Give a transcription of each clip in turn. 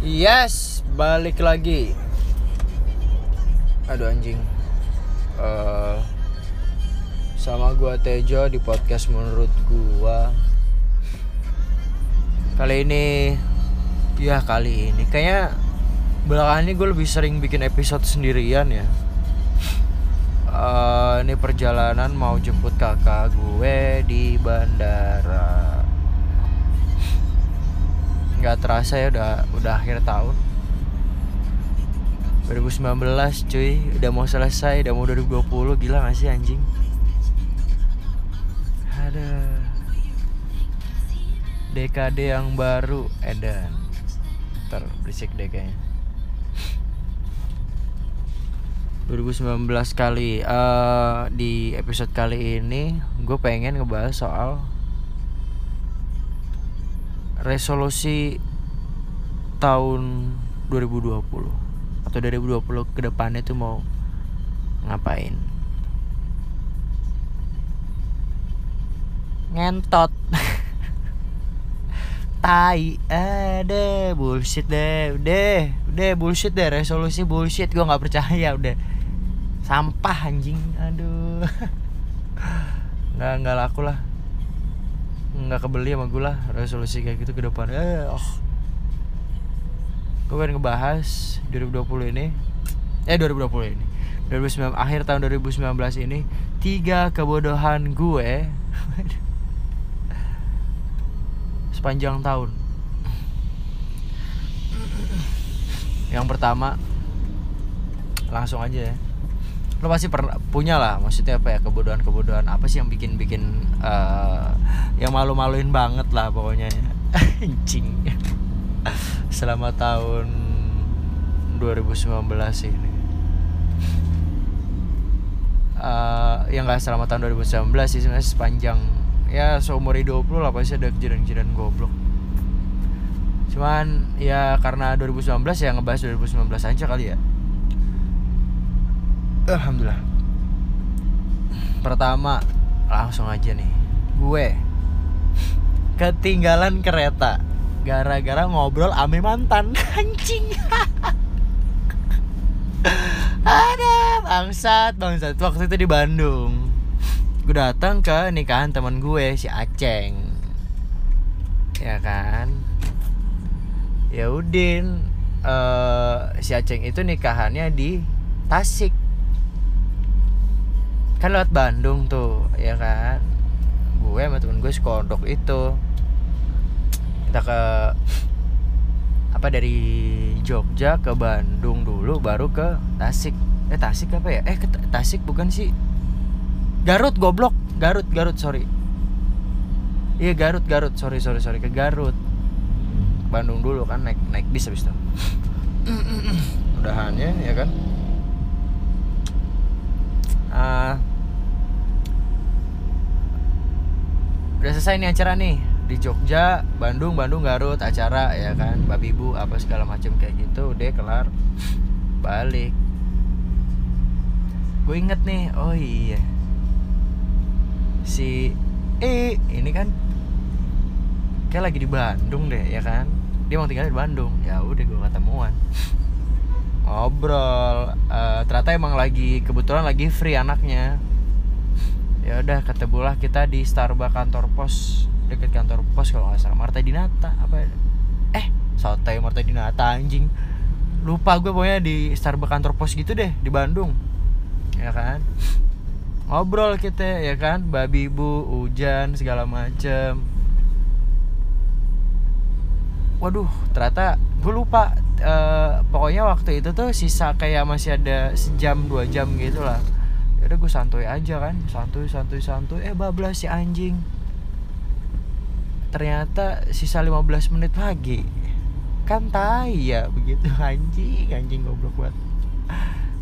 Yes, balik lagi. Aduh anjing. Eh, sama gua Tejo di podcast menurut gua. Kali ini ya kali ini kayaknya belakangan ini gue lebih sering bikin episode sendirian ya. Eh, ini perjalanan mau jemput kakak gue di bandara nggak terasa ya udah udah akhir tahun. 2019 cuy. Udah mau selesai udah mau 2020 gila gak sih anjing? Ada dekade yang baru edan ntar berisik deh kayaknya. 2019 kali eh, di episode kali ini gue pengen ngebahas soal resolusi tahun 2020 atau 2020 ke depannya tuh mau ngapain? Ngentot. Tai, ada bullshit deh, udah, udah bullshit deh, resolusi bullshit, gue nggak percaya udah, sampah anjing, aduh, nggak nggak laku lah nggak kebeli sama gue lah resolusi kayak gitu ke depan. Eh oh. Gue pengen ngebahas 2020 ini. Eh 2020 ini. 2019 akhir tahun 2019 ini tiga kebodohan gue sepanjang tahun. Yang pertama langsung aja ya lo pasti pernah punya lah maksudnya apa ya kebodohan kebodohan apa sih yang bikin bikin uh, yang malu maluin banget lah pokoknya. Anjing. Selama tahun 2019 ini. Uh, yang nggak selama tahun 2019 sih sebenarnya sepanjang ya seumur hidup lo lah pasti ada kejadian-kejadian goblok. Cuman ya karena 2019 ya ngebahas 2019 aja kali ya Alhamdulillah. Pertama Langsung aja nih. Gue Ketinggalan kereta Gara-gara ngobrol ame mantan Anjing. Ada Bangsat Bangsat. Waktu itu di Bandung. Gue datang ke nikahan teman gue Si Aceng. Ya kan? Ya Udin uh, Si Aceng itu nikahannya di Tasik kan lewat Bandung tuh ya kan? Gue sama temen gue sekondok itu. Kita ke apa dari Jogja ke Bandung dulu baru ke Tasik. Eh Tasik apa ya? Eh ke Tasik bukan sih? Garut goblok. Garut Garut sorry. Iya Garut Garut. Sorry sorry sorry. Ke Garut. Bandung dulu kan naik naik bis habis itu. Udahannya ya kan? Uh, udah selesai nih acara nih. Di Jogja, Bandung, Bandung, Garut acara ya kan, babi bu apa segala macam kayak gitu, udah kelar. Balik. Gue inget nih, oh iya. Si eh ini kan kayak lagi di Bandung deh ya kan, dia mau tinggal di Bandung, ya udah gue ketemuan. Ngobrol. Uh, ternyata emang lagi kebetulan lagi free anaknya ya udah ketemulah kita di Starbucks kantor pos deket kantor pos kalau nggak salah. Marta Dinata apa ya? eh sotoy Marta Dinata anjing. Lupa gue pokoknya di Starbucks kantor pos gitu deh di Bandung. Ya kan? Ngobrol kita ya kan? Babi bu hujan segala macem. Waduh ternyata gue lupa uh, pokoknya waktu itu tuh sisa kayak masih ada sejam dua jam gitu lah ya udah gue santuy aja kan. Santuy santuy santuy. Eh bablas si anjing. Ternyata sisa 15 menit lagi. Kan tai ya begitu. Anjing anjing goblok banget.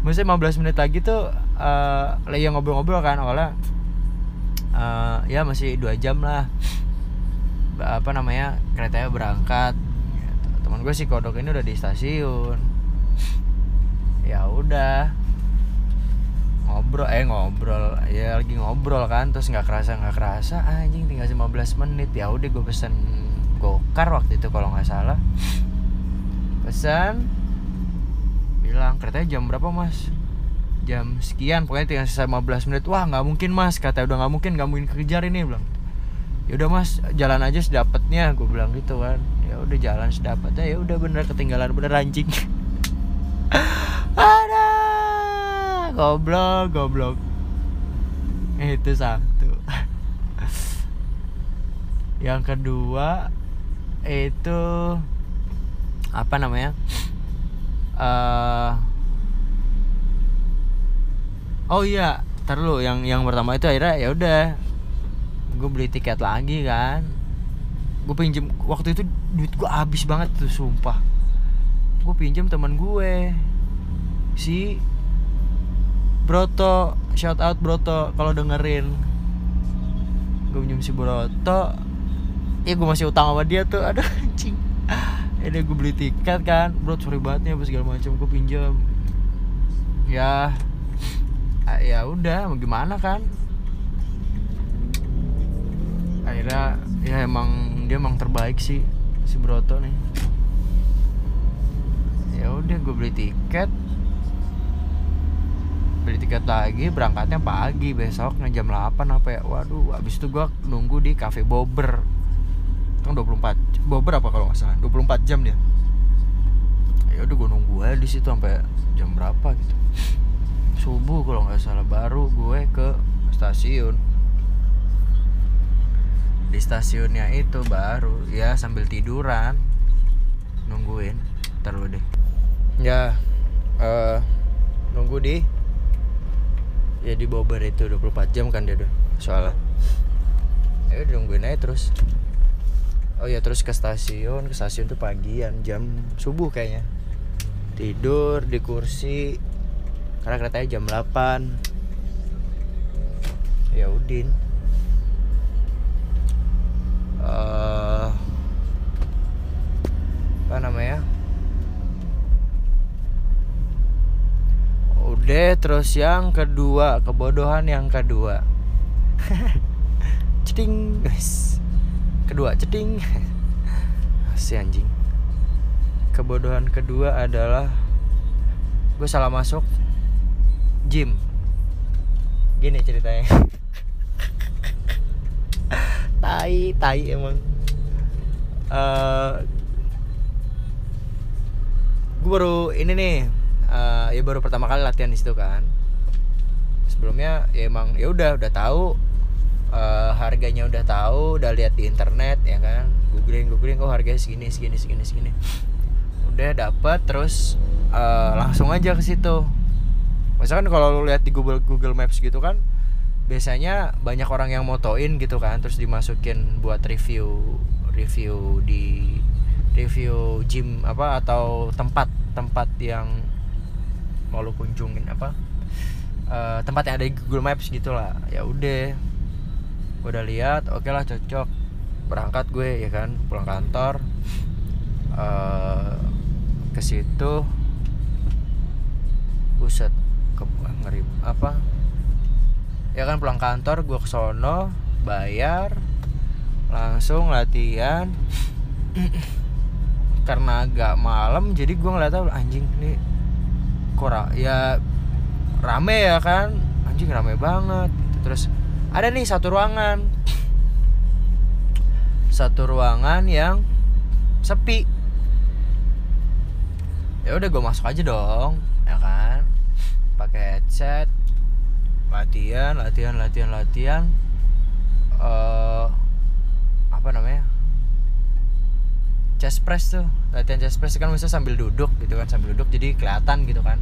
Maksudnya 15 menit lagi tuh uh, lagi ngobrol-ngobrol kan awalnya. Uh, ya masih dua jam lah. Apa namanya keretanya berangkat. Teman gue si kodok ini udah di stasiun. Ya udah ngobrol eh ngobrol. Ya lagi ngobrol kan terus nggak kerasa nggak kerasa anjing tinggal 15 menit. Ya udah gue pesen gokar waktu itu kalau nggak salah. Pesan bilang keretanya jam berapa mas? Jam sekian pokoknya tinggal sisa 15 menit. Wah nggak mungkin mas kata udah nggak mungkin nggak mungkin kejar ini bilang. Ya udah mas jalan aja sedapatnya gue bilang gitu kan. Ya udah jalan sedapatnya ya udah bener ketinggalan bener anjing. Ada goblok goblok. Itu satu. Yang kedua itu apa namanya? Uh, oh iya ntar lu yang yang pertama itu akhirnya ya udah. Gue beli tiket lagi kan. Gue pinjem waktu itu duit gue habis banget tuh sumpah. Gue pinjem teman gue si Broto shout out Broto kalau dengerin. Gue pinjem si Broto. Ya gue masih utang sama dia tuh ada anjing. Ini gue beli tiket kan. Bro sorry banget nih segala macam gue pinjam. Ya ya udah mau gimana kan? Akhirnya ya emang dia emang terbaik sih si Broto nih. Ya udah gue beli tiket beli tiket lagi berangkatnya pagi besok jam 8 apa ya. Waduh abis itu gue nunggu di cafe Bobber kan 24 bawa berapa kalau nggak salah? 24 jam dia. Ya udah gue nunggu aja di situ sampai jam berapa gitu. Subuh kalau nggak salah baru gue ke stasiun. Di stasiunnya itu baru ya sambil tiduran nungguin. Terus deh. Ya uh, nunggu di ya di Bobber itu 24 jam kan dia tuh. Soalnya. Ya udah nungguin aja terus. Oh ya terus ke stasiun. Ke stasiun tuh pagian jam subuh kayaknya. Tidur di kursi. Karena keretanya jam 8 ya udin. Uh, apa namanya udah terus yang kedua kebodohan yang kedua. Ceding. Guys kedua ceding. Si anjing. Kebodohan kedua adalah gue salah masuk gym. Gini ceritanya. Tai tai emang. Uh, gue baru ini nih uh, ya baru pertama kali latihan di situ kan. Sebelumnya ya emang ya udah udah tahu uh, harganya udah tahu udah lihat di internet ya kan. Googling googling oh harganya segini segini segini segini. Udah dapat terus uh, langsung aja ke situ. Misalkan kalau lu lihat di Google Google Maps gitu kan biasanya banyak orang yang motoin gitu kan terus dimasukin buat review review di review gym apa atau tempat tempat yang mau lu kunjungin apa uh, tempat yang ada di Google Maps gitulah ya udah gue udah lihat oke okay lah cocok. Berangkat gue ya kan pulang kantor. Uh, ke situ buset ke ngeri apa? Ya kan pulang kantor gue ke sono bayar langsung latihan. Karena agak malam jadi gue ngeliat anjing ini kok ya rame ya kan? Anjing rame banget. Terus ada nih satu ruangan. Satu ruangan yang sepi. Ya udah gue masuk aja dong ya kan? Pakai headset. Latihan latihan latihan latihan. Uh, apa namanya chest press tuh latihan chest press kan bisa sambil duduk gitu kan sambil duduk jadi kelihatan gitu kan.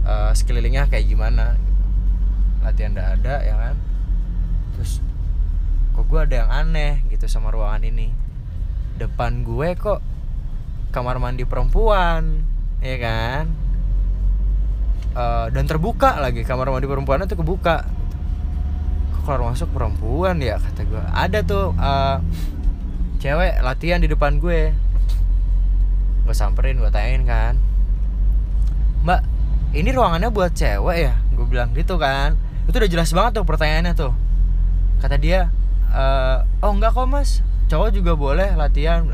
Uh, sekelilingnya kayak gimana latihan dada ya kan? Terus kok gue ada yang aneh gitu sama ruangan ini. Depan gue kok kamar mandi perempuan ya kan? Uh, dan terbuka lagi kamar mandi perempuan itu kebuka. Kok keluar masuk perempuan ya kata gue ada tuh uh, cewek latihan di depan gue. Gue samperin gue tanyain kan. Mbak ini ruangannya buat cewek ya? Gue bilang gitu kan. Itu udah jelas banget tuh pertanyaannya tuh. Kata dia e, oh enggak kok mas. Cowok juga boleh latihan.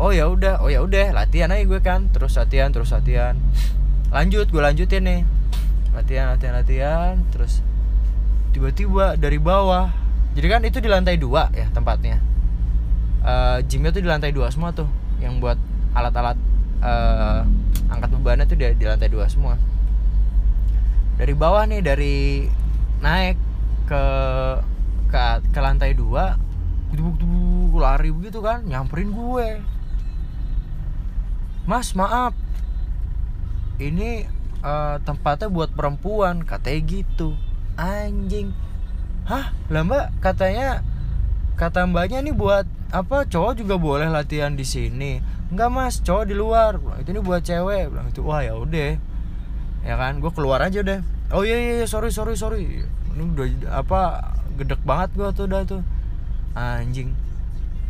Oh ya udah oh ya udah latihan aja gue kan. Terus latihan terus latihan. Lanjut gue lanjutin nih. Latihan latihan latihan terus tiba-tiba dari bawah. Jadi kan itu di lantai dua ya tempatnya uh, gymnya tuh di lantai dua semua tuh. Yang buat alat-alat uh, angkat bebannya tuh di, di lantai dua semua. Dari bawah nih dari naik ke ke, ke lantai dua gue lari begitu kan nyamperin gue. Mas maaf. Ini uh, tempatnya buat perempuan katanya gitu. Anjing. Hah? Lah mbak katanya kata mbaknya nih buat apa cowok juga boleh latihan di sini. Enggak mas cowok di luar. Itu ini buat cewek. Bilang itu wah ya udah. Ya kan gue keluar aja deh oh iya, iya iya sorry sorry sorry. Ini udah apa gedek banget gue tuh udah tuh. Anjing.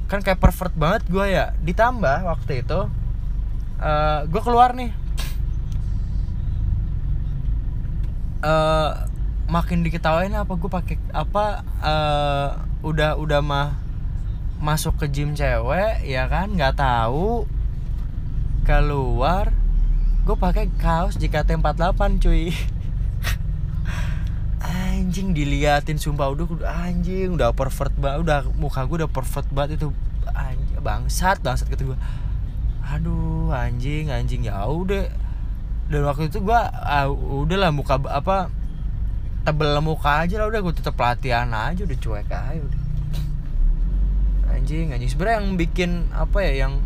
Kan kayak pervert banget gue ya. Ditambah waktu itu uh, eh, gue keluar nih. Uh, makin diketawain apa gue pakai apa uh, udah udah mah masuk ke gym cewek ya kan? Nggak tahu. Keluar. Gue pakai kaos JKT48 cuy. Anjing diliatin sumpah. Udah anjing udah pervert banget udah muka gue udah pervert banget itu. Anjing bangsat bangsat kata gue aduh anjing anjing. Ya udah. Dan waktu itu gue uh, udahlah muka apa tebel muka aja lah udah. Gue tetap latihan aja udah cuek aja udah anjing anjing. Sebenarnya yang bikin apa ya yang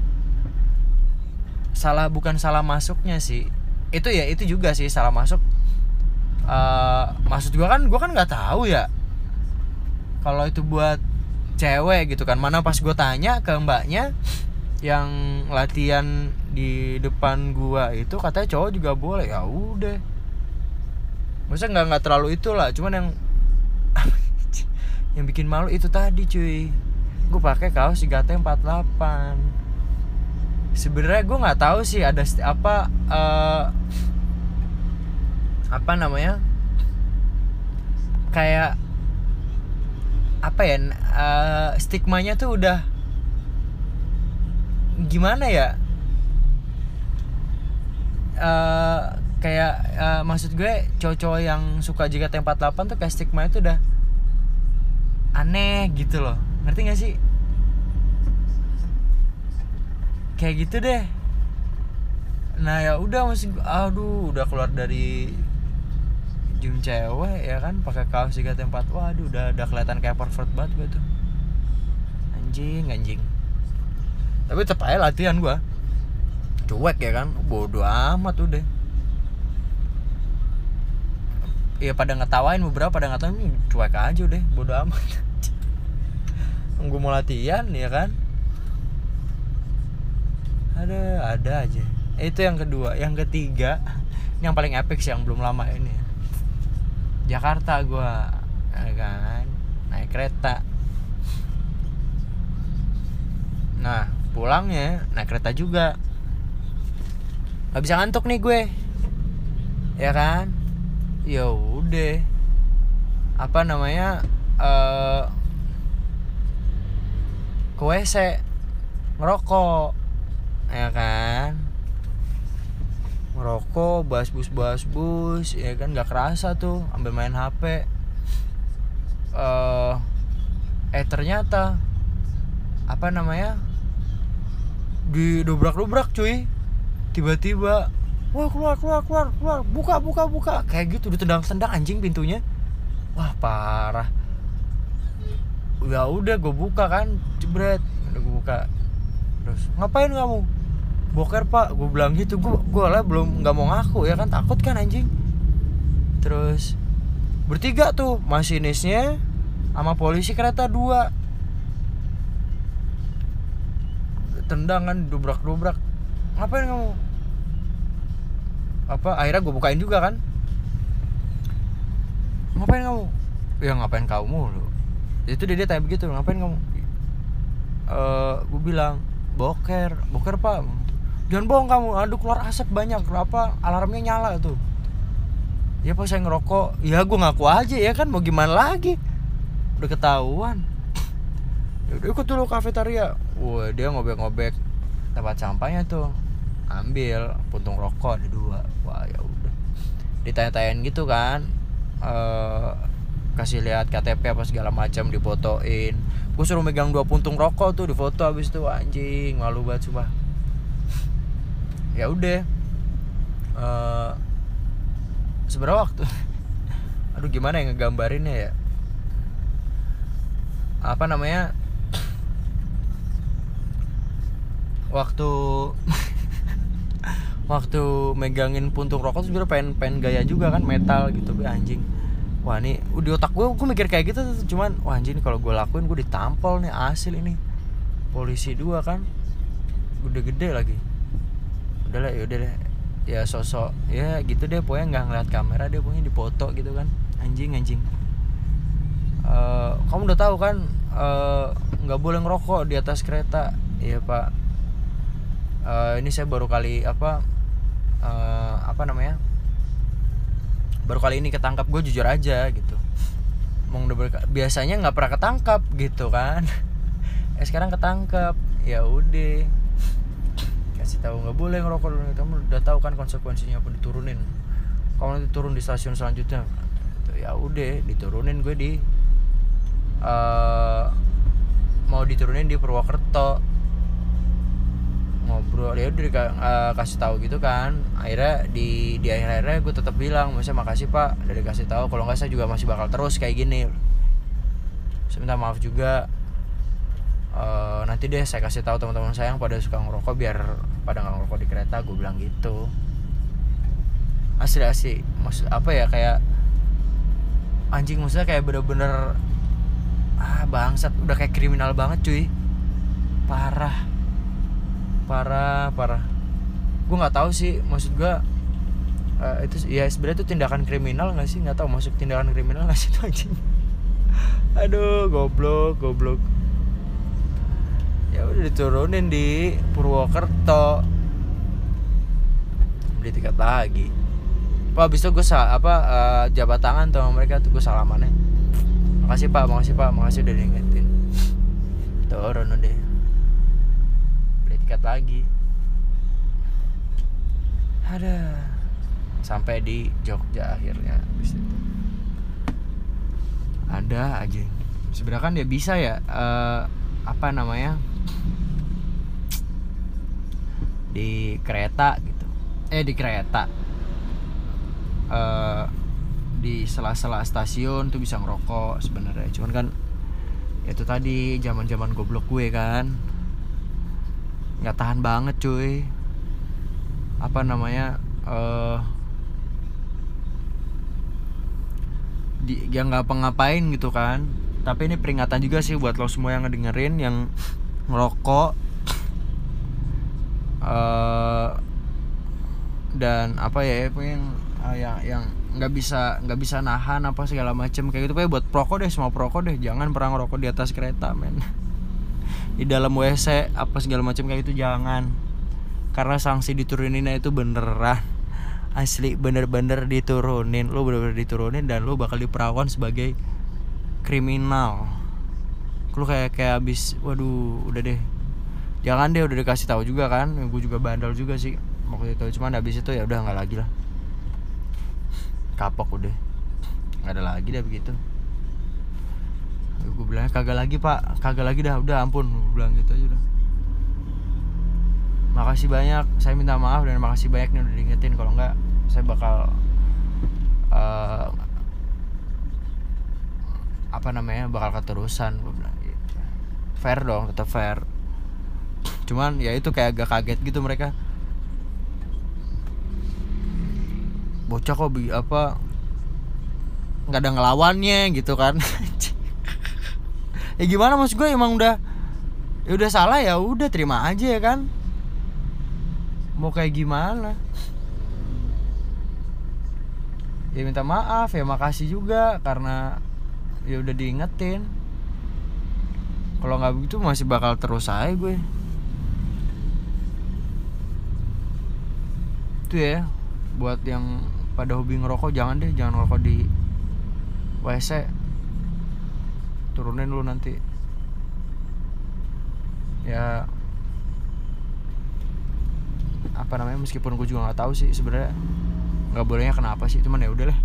salah bukan salah masuknya sih. Itu ya itu juga sih salah masuk. Uh, maksud gue kan gue kan nggak tahu ya kalau itu buat cewek gitu kan. Mana pas gue tanya ke mbaknya yang latihan di depan gua itu katanya cowok juga boleh. Ya udah. Maksudnya nggak nggak terlalu itulah, cuman yang yang bikin malu itu tadi cuy. Gue pakai kaos GT 48. Sebenarnya gue nggak tahu sih ada apa uh, apa namanya? Kayak apa ya uh, stigmanya tuh udah gimana ya? Uh, kayak uh, maksud gue cowok-cowok yang suka JKT48 tuh kayak stigma itu udah aneh gitu loh ngerti gak sih? Kayak gitu deh. Nah ya udah masih aduh udah keluar dari gym cewek ya kan? Pakai kaos JKT4 waduh udah udah kelihatan kayak pervert banget gue tuh. Anjing anjing. Tapi tetap latihan gue cuek ya kan? Bodoh amat udah. Ya pada ngetawain beberapa pada ngetawain cuek aja deh bodo amat gue mau latihan ya kan? Ada ada aja. Itu yang kedua. Yang ketiga yang paling epic sih yang belum lama ini. Jakarta gue ya kan? Naik kereta. Nah pulangnya naik kereta juga. Nggak bisa ngantuk nih gue. Ya kan? Ya udah. Apa namanya uh, ke WC ngerokok. Ya kan? Ngerokok bas bus bas bus ya kan? Nggak kerasa tuh ambil main HP uh, eh, eh ternyata apa namanya? Di dobrak dobrak cuy. Tiba-tiba wah keluar keluar keluar keluar. Buka buka buka. Kayak gitu ditendang-tendang anjing pintunya. Wah parah ya udah gue buka kan jebret. Udah gue buka. Terus ngapain kamu? Boker pak. Gue bilang gitu. Gue gue lah belum nggak mau ngaku ya kan? Takut kan anjing? Terus bertiga tuh masinisnya sama polisi kereta dua. Tendangan dobrak dobrak ngapain kamu? Apa akhirnya gue bukain juga kan. Ngapain kamu? Ya ngapain kamu lu itu dia, tanya begitu ngapain kamu? Uh, eh, gue bilang boker boker pak. Jangan bohong kamu aduh keluar asap banyak apa alarmnya nyala tuh. Ya pas saya ngerokok. Ya gue ngaku aja ya kan mau gimana lagi? Udah ketahuan. Ya udah ikut dulu kafetaria. Wah dia ngobek-ngobek tempat sampahnya tuh ambil puntung rokok ada dua. Wah ya udah. Ditanya-tanyain gitu kan eh kasih lihat KTP apa segala macam difotoin gue suruh megang dua puntung rokok tuh difoto habis itu anjing malu banget coba ya udah. Eh seberapa waktu? Aduh gimana ya ngegambarinnya ya? Apa namanya? Waktu waktu megangin puntung rokok tuh sebenarnya pengen pengen gaya juga kan metal gitu anjing wah nih di otak gue gue mikir kayak gitu tuh, cuman wah anjing kalau gue lakuin gue ditampol nih hasil ini. Polisi dua kan gede-gede lagi. Udah lah yaudah deh. Ya sosok ya gitu deh pokoknya nggak ngeliat kamera deh pokoknya dipoto gitu kan. Anjing anjing. Eh, kamu udah tahu kan eh, nggak boleh ngerokok di atas kereta. Iya pak. Eh, ini saya baru kali apa eh, apa namanya baru kali ini ketangkap gue jujur aja gitu. Berka- biasanya nggak pernah ketangkap gitu kan. Eh sekarang ketangkap ya udah. Kasih tahu nggak boleh ngerokok dulu kamu udah tahu kan konsekuensinya apa diturunin. Kalau nanti turun di stasiun selanjutnya. Gitu, ya udah diturunin gue di eh mau diturunin di Purwokerto ngobrol. Ya udah eh, kasih tahu gitu kan. Akhirnya di di akhir akhirnya gue tetap bilang maksudnya makasih pak udah dikasih tahu. Kalau nggak saya juga masih bakal terus kayak gini. Saya minta maaf juga. Eh, nanti deh saya kasih tahu teman-teman saya yang pada suka ngerokok biar pada nggak ngerokok di kereta gue bilang gitu. Asli asli. Maksud apa ya kayak anjing maksudnya kayak bener-bener ah bangsat udah kayak kriminal banget cuy. Parah parah parah. Gue nggak tahu sih maksud gue eh, itu ya sebenarnya itu tindakan kriminal nggak sih? Nggak tahu masuk tindakan kriminal nggak sih itu anjing? Aduh goblok goblok. Ya udah diturunin di Purwokerto. Beli tiket lagi. Wah, abis itu gue apa eh, jabat tangan sama mereka tuh gue salamannya. Makasih pak makasih pak makasih udah diingetin. Turun beli tiket lagi. Ada. Sampai di Jogja akhirnya abis itu ada aja. Sebenarnya kan dia bisa ya eh, apa namanya? Di kereta gitu. Eh di kereta. Eh di sela-sela stasiun tuh bisa ngerokok sebenarnya. Cuman kan itu tadi zaman-zaman goblok gue kan nggak tahan banget cuy. Apa namanya eh di yang nggak ngapain gitu kan. Tapi ini peringatan juga sih buat lo semua yang ngedengerin yang ngerokok. Eh dan apa ya yang yang yang nggak bisa nggak bisa nahan apa segala macem. Kayak gitu Pokoknya buat perokok deh semua perokok deh. Jangan pernah ngerokok di atas kereta men di dalam WC apa segala macam kayak itu jangan. Karena sanksi dituruninnya itu beneran. Asli bener-bener diturunin. Lo bener-bener diturunin dan lo bakal diperawan sebagai kriminal. Lu kayak kayak abis waduh udah deh. Jangan deh udah dikasih tahu juga kan. Gue juga bandel juga sih waktu itu. Cuman habis itu ya udah nggak lagi lah. Kapok udah. Nggak ada lagi dah begitu gue bilang kagak lagi pak. Kagak lagi dah. Udah ampun. Gue bilang gitu aja udah makasih banyak. Saya minta maaf dan makasih banyak nih udah diingetin. Kalau nggak saya bakal eh, apa namanya bakal keterusan. Gue bilang gitu. Fair dong tetap fair. Cuman ya itu kayak agak kaget gitu mereka. Bocah kok apa nggak ada ngelawannya gitu kan ya gimana maksud gue emang udah ya udah salah ya udah terima aja ya kan? Mau kayak gimana? Ya minta maaf ya makasih juga karena ya udah diingetin. Kalau nggak begitu masih bakal terus aja gue. Itu ya buat yang pada hobi ngerokok jangan deh jangan ngerokok di WC turunin lu nanti. Ya apa namanya meskipun gue juga nggak tahu sih sebenarnya nggak bolehnya kenapa sih cuman ya udahlah.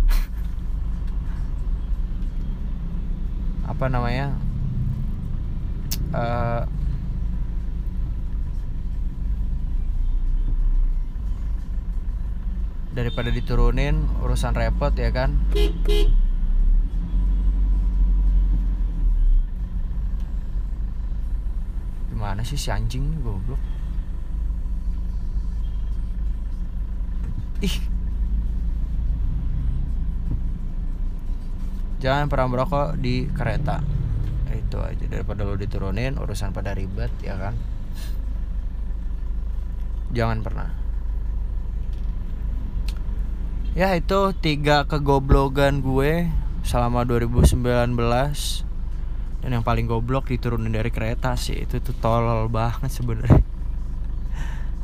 Apa namanya uh, daripada diturunin urusan repot ya kan gimana sih si anjing goblok? Ih. Jangan pernah merokok di kereta. Itu aja daripada lo diturunin urusan pada ribet ya kan? Jangan pernah. Ya itu tiga kegoblogan gue selama 2019 dan yang paling goblok diturunin dari kereta sih itu tuh tolol banget sebenarnya.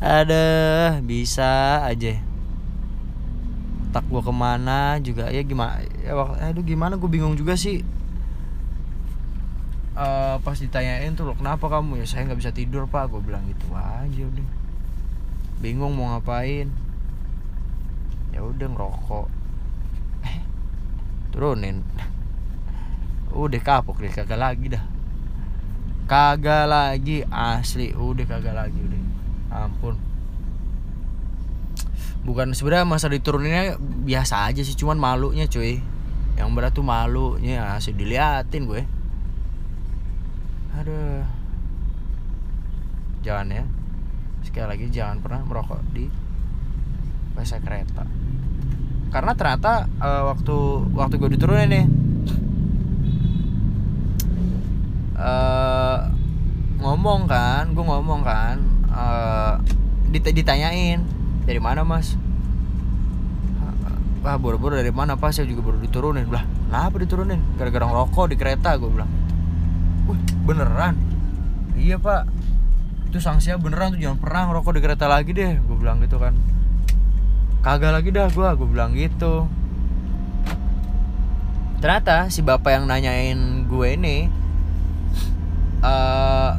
Ada bisa aja. Tak gue ke mana juga? Ya gimana ya aduh gimana? Gue bingung juga sih. Uh, pas ditanyain tuh kenapa kamu? Ya saya nggak bisa tidur pak. Gue bilang gitu aja udah. Bingung mau ngapain. Ya udah ngerokok. Eh, turunin udah kapok deh kagak lagi dah. Kagak lagi asli. Udah kagak lagi udah. Ampun. Bukan sebenarnya masa dituruninnya biasa aja sih cuman malunya cuy. Yang berat tuh malunya asli. Diliatin gue. Aduh. Jangan ya. Sekali lagi jangan pernah merokok di masa kereta. Karena ternyata uh, waktu waktu gue diturunin nih uh, ngomong kan gue ngomong kan uh, ditanyain dari mana mas? Wah buru-buru dari mana pas saya juga baru diturunin. Lah kenapa diturunin? Gara-gara ngerokok di kereta gue bilang. Wah beneran? Iya pak. Itu sanksinya beneran tuh jangan pernah ngerokok di kereta lagi deh gue bilang gitu kan. Kagak lagi dah gue gue bilang gitu. Ternyata si bapak yang nanyain gue ini uh,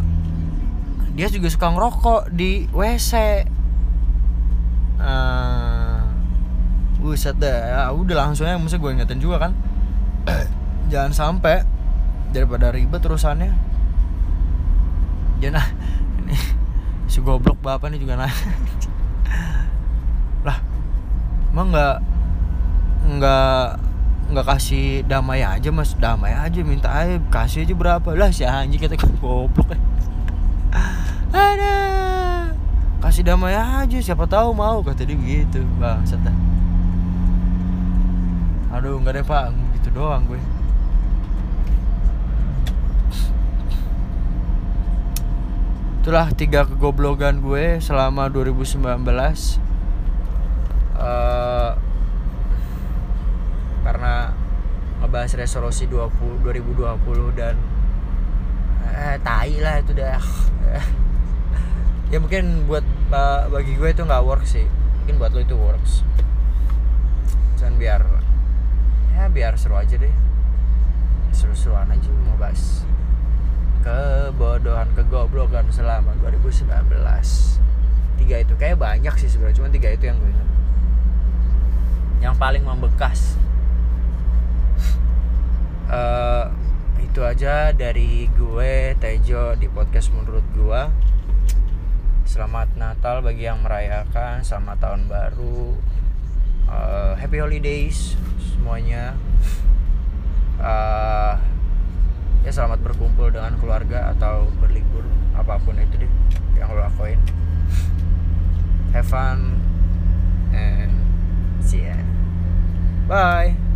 dia juga suka ngerokok di WC uh, buset deh ya udah langsung ya maksudnya gue ingetin juga kan. Jangan sampai daripada ribet urusannya. Jangan ini si goblok bapak ini juga nanya. Lah emang nggak nggak nggak kasih damai aja mas. Damai aja minta aja kasih aja berapa. Lah si anjing kata goblok. Ada. Kasih damai aja siapa tahu mau kata dia begitu bang dah. Aduh nggak deh pak. Gitu doang gue. Itulah tiga kegoblogan gue selama 2019 uh, karena ngebahas resolusi 20 2020 dan eh tai lah itu dah. Ya mungkin buat bagi gue itu nggak work sih. Mungkin buat lo itu works. Dan biar ya biar seru aja deh. Seru-seruan aja mau bahas kebodohan kegoblokan selama 2019 tiga itu kayak banyak sih sebenarnya cuma tiga itu yang gue ingat. Yang paling membekas uh, itu aja dari gue Tejo di podcast menurut gue Selamat Natal bagi yang merayakan, selamat tahun baru, uh, happy holidays semuanya. Uh, ya selamat berkumpul dengan keluarga atau berlibur apa pun itu deh yang lo lakuin. Have fun and see ya. Bye.